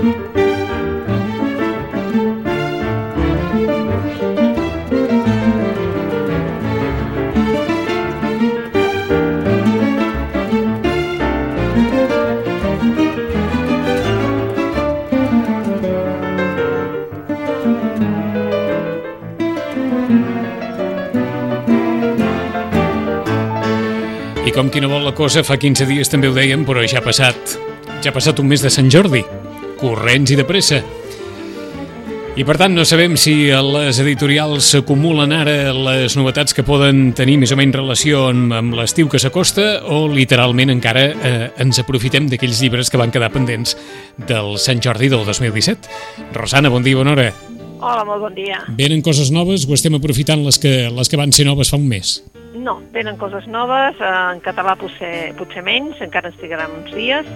I com qui no vol la cosa, fa 15 dies també ho dèiem, però ja ha passat, ja ha passat un mes de Sant Jordi, corrents i de pressa. I per tant no sabem si a les editorials s'acumulen ara les novetats que poden tenir més o menys relació amb, amb l'estiu que s'acosta o literalment encara eh, ens aprofitem d'aquells llibres que van quedar pendents del Sant Jordi del 2017. Rosana, bon dia, bona hora. Hola, molt bon dia. Venen coses noves o estem aprofitant les que, les que van ser noves fa un mes? No, venen coses noves, eh, en català potser, potser menys, encara ens trigaran uns dies,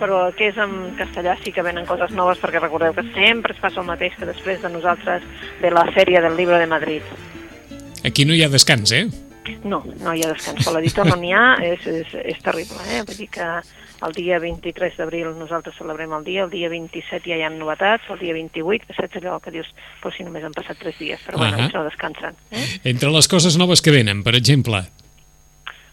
però el que és en castellà sí que venen coses noves perquè recordeu que sempre es passa el mateix que després de nosaltres de la sèrie del llibre de Madrid. Aquí no hi ha descans, eh? No, no hi ha descans. Per l'editor no n'hi ha, és, és, és terrible. Eh? Vull dir que el dia 23 d'abril nosaltres celebrem el dia, el dia 27 ja hi ha novetats, el dia 28, que saps allò que dius, però si només han passat 3 dies, però bueno, Ahà. ells no descansen. Eh? Entre les coses noves que venen, per exemple,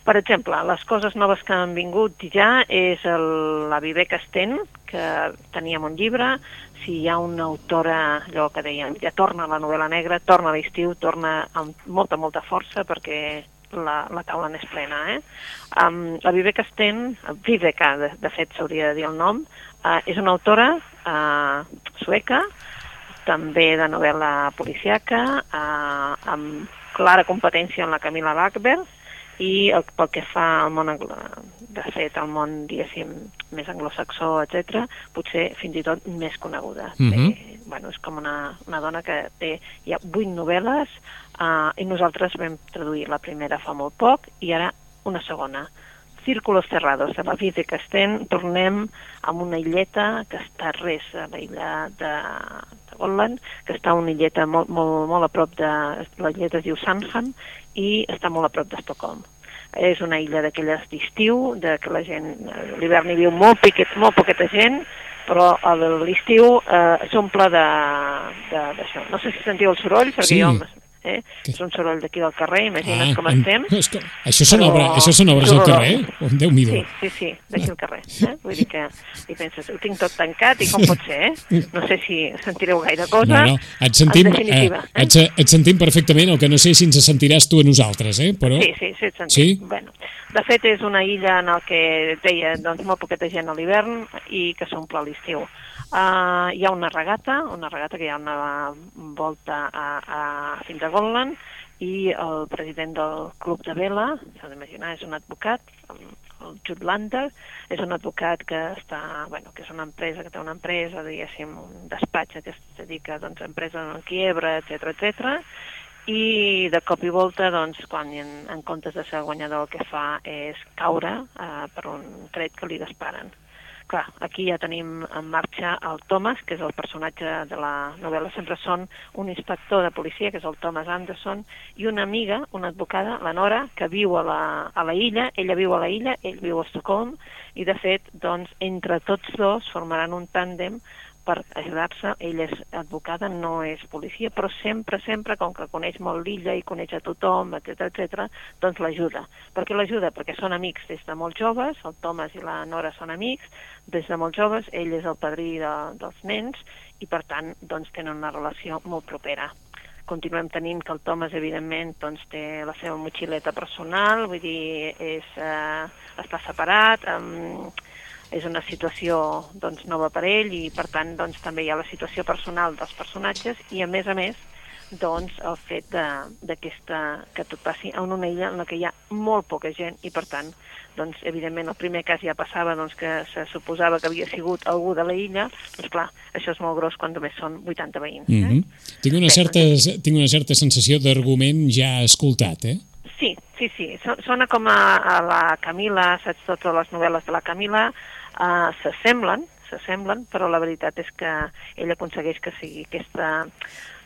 Per exemple, les coses noves que han vingut ja és el, la Vivek Sten, que teníem un llibre, si hi ha una autora, allò que dèiem, ja torna la novel·la negra, torna a l'estiu, torna amb molta, molta força perquè la, la taula n'és plena. Eh? Um, la Vivek Sten, Viveka, de, de fet s'hauria de dir el nom, uh, és una autora uh, sueca, també de novel·la policiaca, uh, amb clara competència en la Camila Lackberg, i el, pel que fa al món, de fet, al món, diguéssim, més anglosaxó, etc, potser fins i tot més coneguda. Mhm. Té, bueno, és com una, una dona que té ha vuit novel·les uh, i nosaltres vam traduir la primera fa molt poc i ara una segona. Círculos cerrados de la vida que estem, tornem amb una illeta que està res a la illa de, de Gotland, que està una illeta molt, molt, molt a prop de... La illeta es diu Sandham i està molt a prop d'Estocolm. És una illa d'aquelles d'estiu, de que la gent, l'hivern hi viu molt, piquet, molt poqueta gent, però a l'estiu eh, s'omple d'això. No sé si sentiu el soroll, perquè Sí. jo... Eh? És un soroll d'aquí del carrer, imagina't com en- estem. és que, això, són Però- obra, això són obres del horrorós. carrer? Oh, déu nhi Sí, sí, sí, d'aquí al carrer. Eh? Vull dir que i penses, ho tinc tot tancat i com pot ser, eh? No sé si sentireu gaire cosa. No, no, et sentim, eh, et, se- et sentim perfectament, el que no sé si ens sentiràs tu a nosaltres, eh? Però... Sí, sí, sí, et sentim. Sí? Bueno, de fet, és una illa en el que deia doncs, molt poqueta gent a l'hivern i que s'omple a l'estiu. Uh, hi ha una regata, una regata que hi ha una volta a, a, fins a Gotland i el president del club de vela, s'ha d'imaginar, és un advocat, el, Jude Lander, és un advocat que està, bueno, que és una empresa, que té una empresa, diguéssim, un despatx que es dedica doncs, a empresa en quiebra, etc etc i de cop i volta, doncs, quan en, en comptes de ser guanyador el que fa és caure eh, per un tret que li disparen. Clar, aquí ja tenim en marxa el Thomas, que és el personatge de la novel·la, sempre són un inspector de policia, que és el Thomas Anderson, i una amiga, una advocada, la Nora, que viu a la, a la illa, ella viu a la illa, ell viu a Estocolm, i de fet, doncs, entre tots dos formaran un tàndem per ajudar-se. Ella és advocada, no és policia, però sempre, sempre, com que coneix molt l'illa i coneix a tothom, etc etc, doncs l'ajuda. Per què l'ajuda? Perquè són amics des de molt joves, el Thomas i la Nora són amics, des de molt joves, ell és el padrí de, dels nens i, per tant, doncs tenen una relació molt propera continuem tenint que el Thomas, evidentment, doncs, té la seva motxileta personal, vull dir, és, eh, està separat, um, és una situació doncs, nova per ell i, per tant, doncs, també hi ha la situació personal dels personatges i, a més a més, doncs, el fet de- d'aquesta que tot passi en una illa en la que hi ha molt poca gent i, per tant, doncs, evidentment, el primer cas ja passava doncs, que se suposava que havia sigut algú de la illa, doncs clar, això és molt gros quan només són 80 veïns. Mm Eh? -hmm. tinc, una Bé, certa, tinc una certa sensació d'argument ja escoltat, eh? Sí, sí, sí. So- Sona com a, a la Camila, saps, totes les novel·les de la Camila uh, s'assemblen, s'assemblen, però la veritat és que ell aconsegueix que sigui aquesta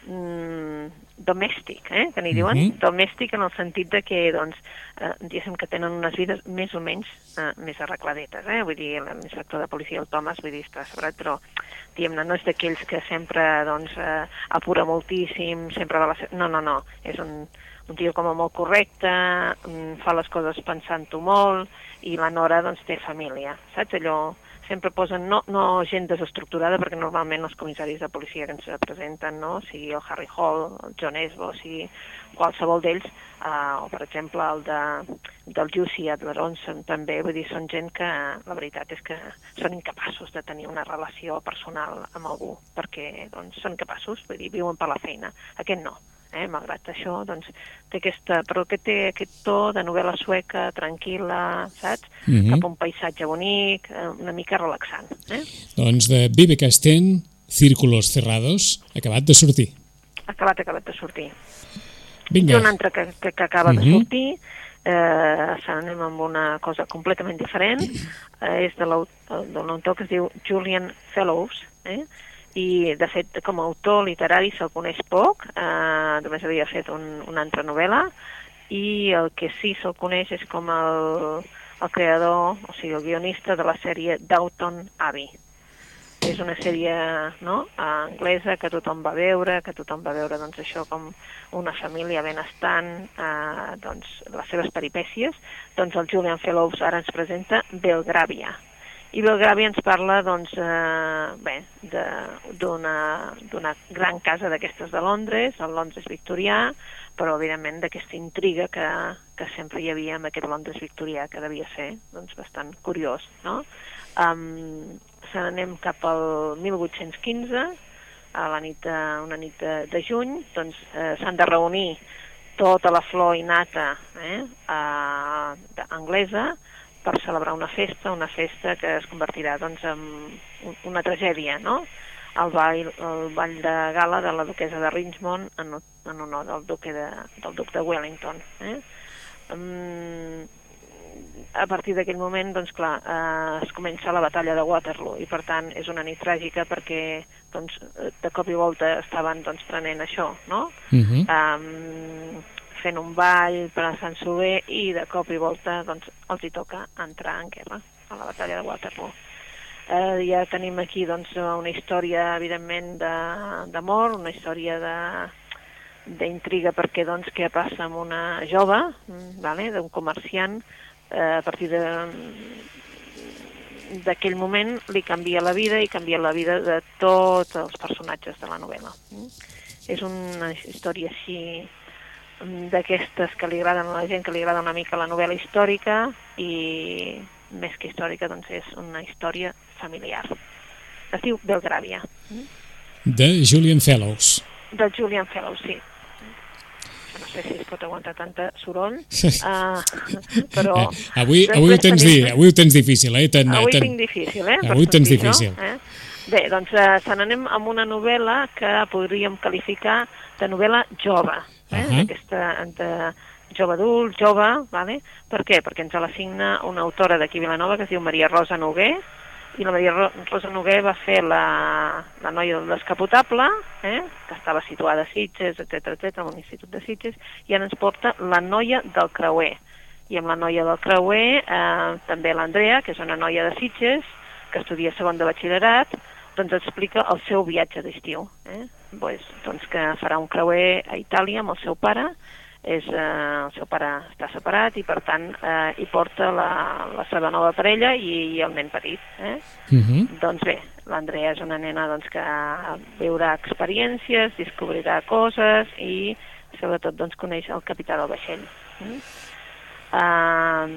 mm, domèstic, eh, que n'hi diuen, Mhm. domèstic en el sentit de que, doncs, eh, diguéssim que tenen unes vides més o menys eh, més arregladetes, eh? vull dir, l'inspector de policia, el Thomas, vull dir, està separat, però diguem-ne, no és d'aquells que sempre doncs, eh, apura moltíssim, sempre va la... No, no, no, és un, un tio com a molt correcte, mm, fa les coses pensant-ho molt, i la Nora doncs té família, saps? Allò sempre posen, no, no gent desestructurada, perquè normalment els comissaris de policia que ens presenten, no? sigui el Harry Hall, el John Esbo, sigui qualsevol d'ells, eh, o per exemple el de, del Jussi Adleron, són també, vull dir, són gent que la veritat és que són incapaços de tenir una relació personal amb algú, perquè doncs, són capaços, vull dir, viuen per la feina. Aquest no eh? malgrat això, doncs, té aquesta, però que té aquest to de novel·la sueca, tranquil·la, saps? Mm -hmm. Cap a un paisatge bonic, eh, una mica relaxant. Eh? Doncs de Vive Castell, Círculos Cerrados, acabat de sortir. Acabat, acabat de sortir. Vinga. I un altre que, que, que acaba mm -hmm. de mhm. sortir, eh, anem amb una cosa completament diferent, eh, és de l'autor que es diu Julian Fellows, eh? I de fet com a autor literari se'l coneix poc, eh, només havia fet un, una altra novel·la i el que sí se'l coneix és com el, el creador, o sigui, el guionista de la sèrie Downton Abbey. És una sèrie no, anglesa que tothom va veure, que tothom va veure doncs, això com una família benestant, eh, doncs, les seves peripècies. Doncs el Julian Fellows ara ens presenta Belgravia, i Belgravi ens parla doncs, eh, d'una gran casa d'aquestes de Londres, el Londres victorià, però evidentment d'aquesta intriga que, que sempre hi havia amb aquest Londres victorià, que devia ser doncs, bastant curiós. No? Um, se n'anem cap al 1815, a la nit de, una nit de, de juny, doncs eh, s'han de reunir tota la flor innata eh, eh, anglesa, per celebrar una festa, una festa que es convertirà doncs, en una tragèdia, no? El ball, el ball de gala de la duquesa de Richmond en, en honor del duque de, del duc de Wellington. Eh? Um, a partir d'aquell moment, doncs clar, eh, es comença la batalla de Waterloo i per tant és una nit tràgica perquè doncs, de cop i volta estaven doncs, prenent això, no? Uh -huh. um, fent un ball per a Sant Soler i de cop i volta doncs, els hi toca entrar en guerra a la batalla de Waterloo. Eh, ja tenim aquí doncs, una història, evidentment, d'amor, una història de d'intriga perquè doncs què passa amb una jove, vale, d'un comerciant, eh, a partir de d'aquell moment li canvia la vida i canvia la vida de tots els personatges de la novel·la. Mm? És una història així d'aquestes que li agraden a la gent, que li agrada una mica la novel·la històrica i més que històrica doncs és una història familiar. Es diu Belgravia. De Julian Fellows. De Julian Fellows, sí. No sé si es pot aguantar tanta soroll, uh, però... Eh, avui, avui, ho tens tenim... di, avui ho tens difícil, eh? Ten, avui ten... tinc difícil, eh? Avui tens difícil. Eh? Bé, doncs uh, se n'anem amb una novel·la que podríem qualificar de novel·la jove eh? uh -huh. aquesta de jove adult, jove, vale? per què? Perquè ens l'assigna una autora d'aquí a Vilanova que es diu Maria Rosa Noguer, i la Maria Rosa Noguer va fer la, la noia del descapotable, eh? que estava situada a Sitges, etc etc, a l'Institut de Sitges, i ara ens porta la noia del creuer. I amb la noia del creuer eh, també l'Andrea, que és una noia de Sitges, que estudia segon de batxillerat, doncs explica el seu viatge d'estiu. Eh? pues, doncs que farà un creuer a Itàlia amb el seu pare, és, eh, el seu pare està separat i per tant eh, hi porta la, la seva nova parella i, i el nen petit. Eh? Uh mhm. -huh. Doncs bé, l'Andrea és una nena doncs, que viurà experiències, descobrirà coses i sobretot doncs, coneix el capità del vaixell. Eh? Uh,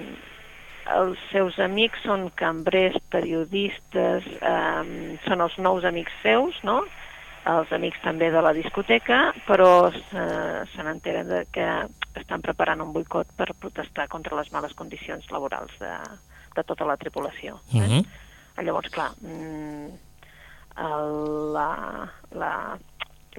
els seus amics són cambrers, periodistes, eh, són els nous amics seus, no?, els amics també de la discoteca, però eh, se n'enteren que estan preparant un boicot per protestar contra les males condicions laborals de, de tota la tripulació. Eh? Uh -huh. Llavors, clar, mm, la, la,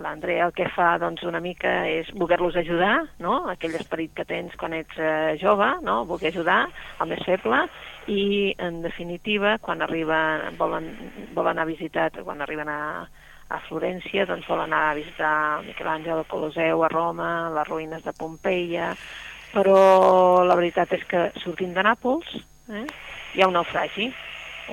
l'Andrea el que fa doncs, una mica és voler-los ajudar, no? aquell esperit que tens quan ets eh, jove, no? voler ajudar el més feble, i en definitiva, quan arriben, volen, volen anar a visitar, quan arriben a, a Florència doncs vol anar a visitar Miquel Àngel al Coloseu, a Roma, les ruïnes de Pompeia, però la veritat és que sortint de Nàpols eh, hi ha un naufragi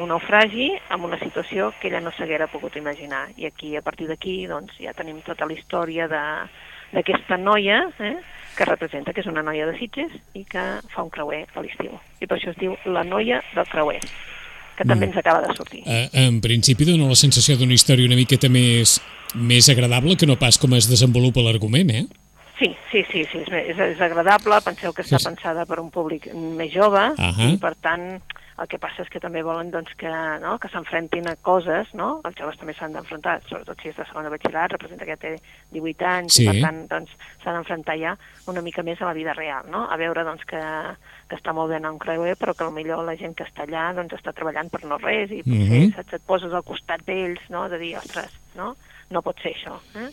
un naufragi amb una situació que ella no s'haguera pogut imaginar. I aquí, a partir d'aquí, doncs, ja tenim tota la història d'aquesta noia, eh, que representa que és una noia de Sitges i que fa un creuer a l'estiu. I per això es diu la noia del creuer que també ens acaba de sortir. Uh, en principi dona la sensació d'una història una miqueta més, més agradable que no pas com es desenvolupa l'argument, eh? Sí, sí, sí, sí és, és, és agradable, penseu que està pensada per un públic més jove uh -huh. i per tant el que passa és que també volen doncs, que, no, que s'enfrentin a coses, no? els joves també s'han d'enfrontar, sobretot si és de segona batxillerat, representa que té 18 anys, sí. i per tant doncs, s'han d'enfrontar ja una mica més a la vida real, no? a veure doncs, que, que està molt bé anar un creuer, però que millor la gent que està allà doncs, està treballant per no res, i potser uh -huh. et, et poses al costat d'ells, no? de dir, ostres, no? no pot ser això. Eh?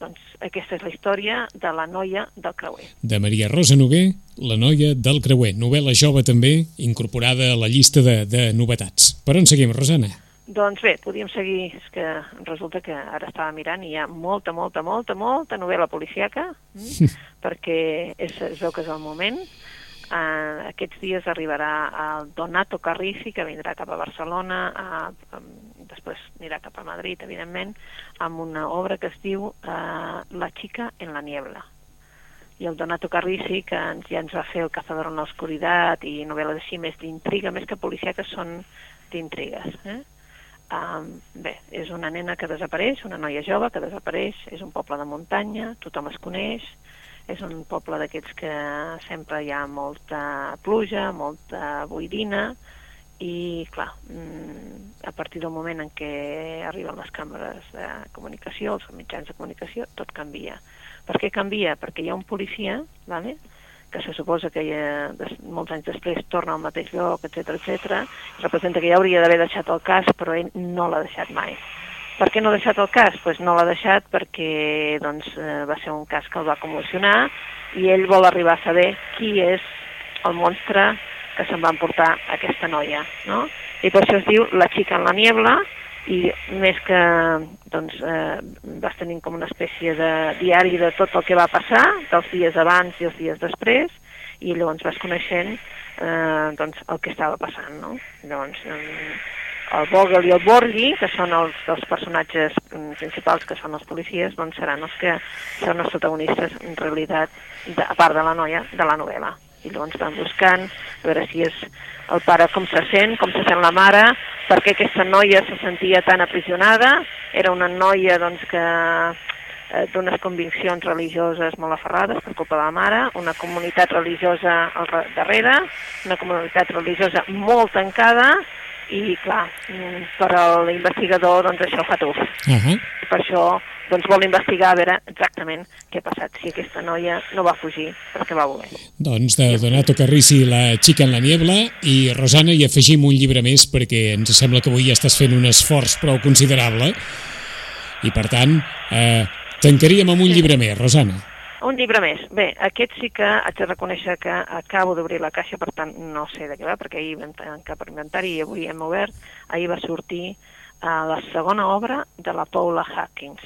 Doncs aquesta és la història de la noia del creuer. De Maria Rosa Noguer, la noia del creuer. Novel·la jove també, incorporada a la llista de, de novetats. Per on seguim, Rosana? Doncs bé, podríem seguir, és que resulta que ara estava mirant i hi ha molta, molta, molta, molta novel·la policiaca, mm, perquè és, es veu que és el moment. Uh, aquests dies arribarà el Donato Carrisi, que vindrà cap a Barcelona, uh, després anirà cap a Madrid, evidentment, amb una obra que es diu uh, La chica en la niebla. I el Donato Carrisi, que ens, ja ens va fer El cazador en l'oscuritat i novel·les així més d'intriga, més que que són d'intrigues. Eh? Um, bé, és una nena que desapareix, una noia jove que desapareix, és un poble de muntanya, tothom es coneix, és un poble d'aquests que sempre hi ha molta pluja, molta boirina, i clar, mm, a partir del moment en què arriben les càmeres de comunicació, els mitjans de comunicació, tot canvia. Per què canvia? Perquè hi ha un policia, vale? que se suposa que ja, des, molts anys després torna al mateix lloc, etc etc. representa que ja hauria d'haver deixat el cas, però ell no l'ha deixat mai. Per què no ha deixat el cas? Pues no l'ha deixat perquè doncs, eh, va ser un cas que el va commocionar i ell vol arribar a saber qui és el monstre que se'n va emportar aquesta noia, no? I per això es diu La xica en la niebla i més que doncs, eh, vas tenint com una espècie de diari de tot el que va passar, dels dies abans i els dies després, i llavors vas coneixent eh, doncs, el que estava passant, no? Llavors, eh, el Vogel i el Borghi, que són els, els personatges principals, que són els policies, doncs seran els que seran els protagonistes, en realitat, de, a part de la noia, de la novel·la. I llavors van buscant a veure si és el pare com se sent, com se sent la mare, perquè aquesta noia se sentia tan aprisionada, era una noia doncs, que eh, d'unes conviccions religioses molt aferrades per culpa de la mare, una comunitat religiosa al darrere, una comunitat religiosa molt tancada, i clar, mm, per a l'investigador doncs això fa tuf. Uh -huh. Per això doncs vol investigar a veure exactament què ha passat, si aquesta noia no va fugir perquè va voler. Doncs de Donato Carrisi, La xica en la niebla, i Rosana, hi afegim un llibre més perquè ens sembla que avui ja estàs fent un esforç prou considerable i per tant eh, tancaríem amb un llibre més, Rosana. Un llibre més. Bé, aquest sí que haig de reconèixer que acabo d'obrir la caixa, per tant no sé de què va, perquè ahir vam tancar per inventari i avui hem obert. Ahir va sortir uh, la segona obra de la Paula Hawkins.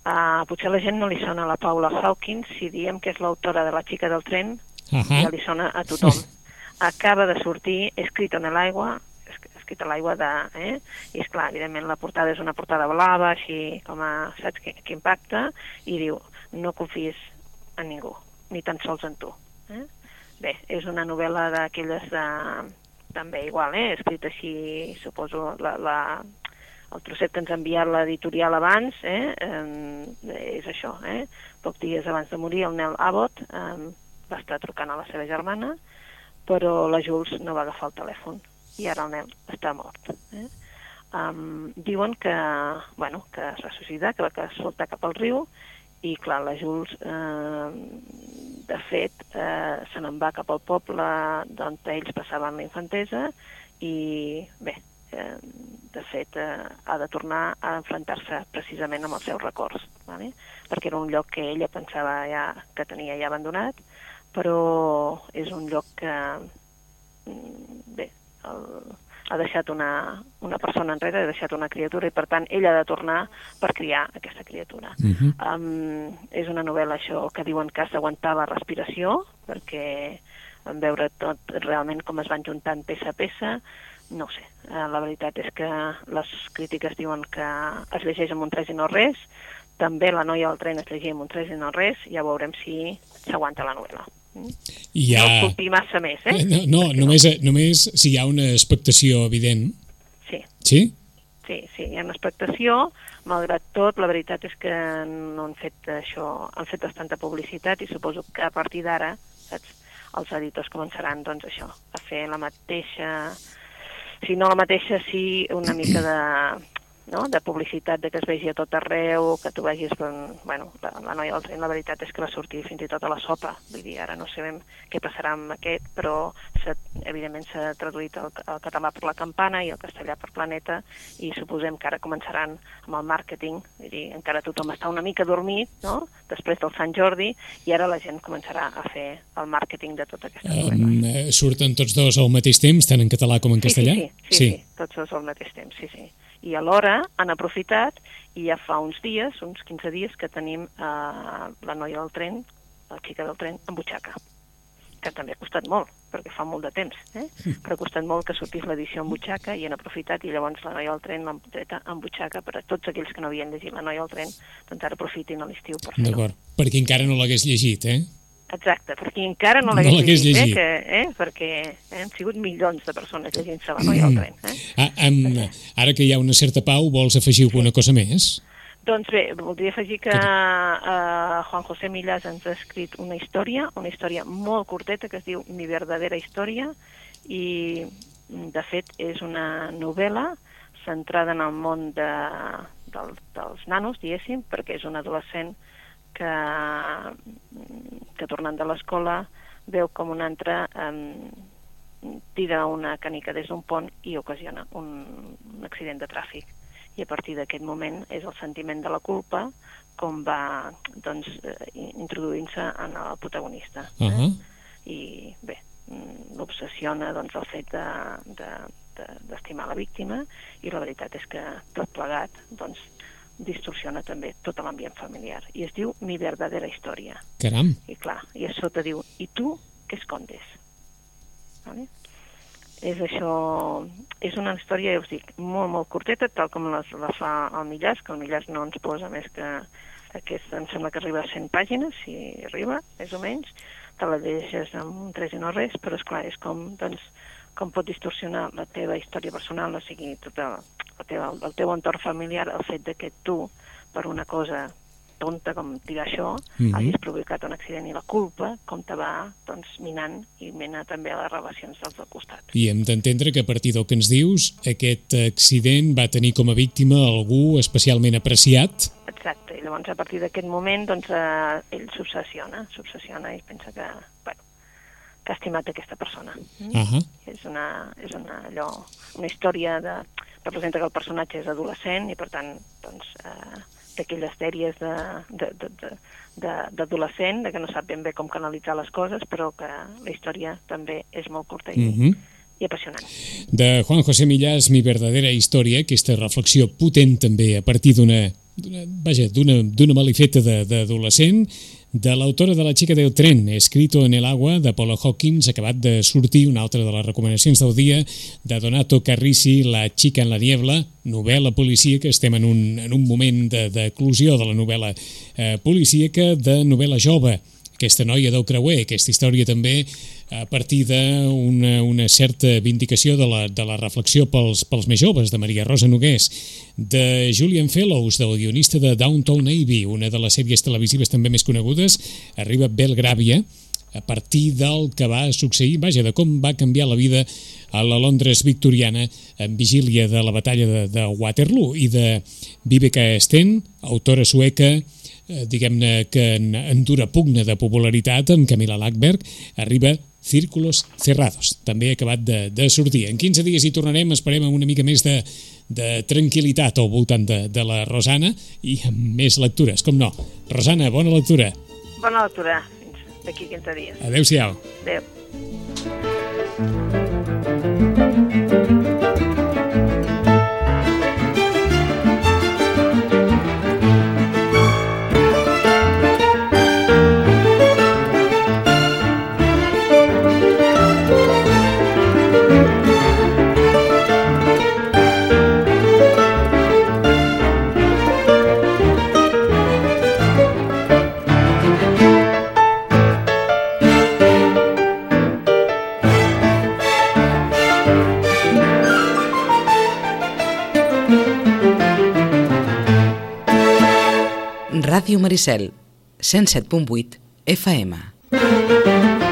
Uh, potser la gent no li sona a la Paula Hawkins si diem que és l'autora de La xica del tren, uh -huh. ja li sona a tothom. Acaba de sortir Escrit en l'aigua, escrit a l'aigua de... Eh? I és clar, evidentment la portada és una portada blava, així com a... saps que, que impacta? I diu, no confies en ningú, ni tan sols en tu. Eh? Bé, és una novel·la d'aquelles de... també igual, eh? escrit així, suposo, la, la, el trosset que ens ha enviat l'editorial abans, eh? eh? és això, eh? pocs dies abans de morir el Nel Abbott eh, va estar trucant a la seva germana, però la Jules no va agafar el telèfon i ara el Nel està mort. Eh? Um, diuen que, bueno, que es va suïcidar, que va soltar cap al riu i clar, la Jules eh, de fet eh, se n'en va cap al poble d'on ells passaven la infantesa i bé, eh, de fet eh, ha de tornar a enfrontar-se precisament amb els seus records, vale? perquè era un lloc que ella pensava ja que tenia ja abandonat, però és un lloc que mm, bé, el, ha deixat una, una persona enrere, ha deixat una criatura i per tant ell ha de tornar per criar aquesta criatura. Uh -huh. um, és una novel·la això que diuen que la respiració perquè en veure tot realment com es van juntant peça a peça no sé. Eh, la veritat és que les crítiques diuen que es llegeix amb un 3 i no res, també la noia del tren es llegia amb un 3 i no res, ja veurem si s'aguanta la novel·la. I ha... No culpi massa més, eh? No, no només, no. només si hi ha una expectació evident. Sí. Sí? Sí, sí, hi ha una expectació, malgrat tot, la veritat és que no han fet això, han fet bastanta publicitat i suposo que a partir d'ara, saps, els editors començaran, doncs, això, a fer la mateixa, si no la mateixa, sí una mica de, no? de publicitat, de que es vegi a tot arreu, que tu vegis, bueno, la, la noia del tren, la veritat és que va sortir fins i tot a la sopa, vull dir, ara no sabem què passarà amb aquest, però evidentment s'ha traduït el, el català per la campana i el castellà per planeta, i suposem que ara començaran amb el màrqueting, vull dir, encara tothom està una mica dormit, no?, després del Sant Jordi, i ara la gent començarà a fer el màrqueting de tota aquesta um, Surten tots dos al mateix temps, tant en català com en castellà? Sí, sí, sí, sí, sí, tots dos al mateix temps, sí, sí i alhora han aprofitat i ja fa uns dies, uns 15 dies, que tenim eh, la noia del tren, la xica del tren, en butxaca que també ha costat molt, perquè fa molt de temps, eh? però ha costat molt que sortís l'edició en butxaca i han aprofitat i llavors la noia del tren l'han tret en butxaca per a tots aquells que no havien llegit la noia del tren, doncs ara aprofitin a l'estiu per fer-ho. D'acord, perquè encara no l'hagués llegit, eh? Exacte, perquè encara no l'hagués no llegit, llegit. Eh, que, eh, perquè eh, han sigut milions de persones llegint-se la noia al tren. Eh? Ah, um, ara que hi ha una certa pau, vols afegir alguna cosa més? Doncs bé, voldria afegir que uh, Juan José Millas ens ha escrit una història, una història molt curteta que es diu Mi verdadera història i de fet és una novel·la centrada en el món de, del, dels nanos, diguéssim, perquè és un adolescent que, que tornant de l'escola veu com un altre um, tira una canica des d'un pont i ocasiona un, un accident de tràfic. I a partir d'aquest moment és el sentiment de la culpa com va doncs, eh, introduint-se en el protagonista. Eh? Uh -huh. I bé, mm, l'obsessiona doncs, el fet d'estimar de, de, la víctima i la veritat és que tot plegat doncs, distorsiona també tot l'ambient familiar. I es diu Mi verdadera història. Caram! I clar, i a sota diu, i tu què escondes? Vale? És això... És una història, ja us dic, molt, molt curteta, tal com la, la fa el Millàs, que el Millàs no ens posa més que aquest, em sembla que arriba a 100 pàgines, si arriba, més o menys, te la deixes amb un 3 i no res, però és clar, és com, doncs, com pot distorsionar la teva història personal, o sigui, tota el teu, el teu entorn familiar, el fet de que tu, per una cosa tonta com tirar això, mm -hmm. hagis provocat un accident i la culpa, com te va doncs, minant i mena també a les relacions dels del costat. I hem d'entendre que a partir del que ens dius, aquest accident va tenir com a víctima algú especialment apreciat? Exacte, i llavors a partir d'aquest moment doncs, eh, ell s'obsessiona, s'obsessiona i pensa que, bueno, que ha estimat aquesta persona. Mm? Uh -huh. És, una, és una, allò, una història de representa que el personatge és adolescent i, per tant, doncs, eh, d'aquelles sèries d'adolescent, de, de, de, de, de que no sap ben bé com canalitzar les coses, però que la història també és molt curta i, mhm. -huh. i apassionant. De Juan José Millás, Mi verdadera història, aquesta reflexió potent també a partir d'una vaja, d'una malifeta d'adolescent de l'autora de La xica del tren, Escrito en el agua, de Paula Hawkins, acabat de sortir una altra de les recomanacions del dia, de Donato Carrisi, La xica en la niebla, novel·la policíaca, estem en un, en un moment d'eclusió de, de la novel·la eh, policíaca, de novel·la jove, aquesta noia del creuer, aquesta història també a partir d'una una certa vindicació de la, de la reflexió pels, pels més joves, de Maria Rosa Nogués, de Julian Fellows, del guionista de Downtown Navy, una de les sèries televisives també més conegudes, arriba Belgràvia, a partir del que va succeir, vaja, de com va canviar la vida a la Londres victoriana en vigília de la batalla de, de Waterloo i de Viveka Sten, autora sueca, Eh, diguem-ne que en, en dura pugna de popularitat amb Camila Lackberg arriba Círculos Cerrados, també acabat de, de sortir. En 15 dies hi tornarem, esperem amb una mica més de, de tranquil·litat al voltant de, de la Rosana i amb més lectures, com no. Rosana, bona lectura. Bona lectura, fins d'aquí 15 dies. Adéu-siau. Adéu. Ràdio Maricel, 107.8 FM.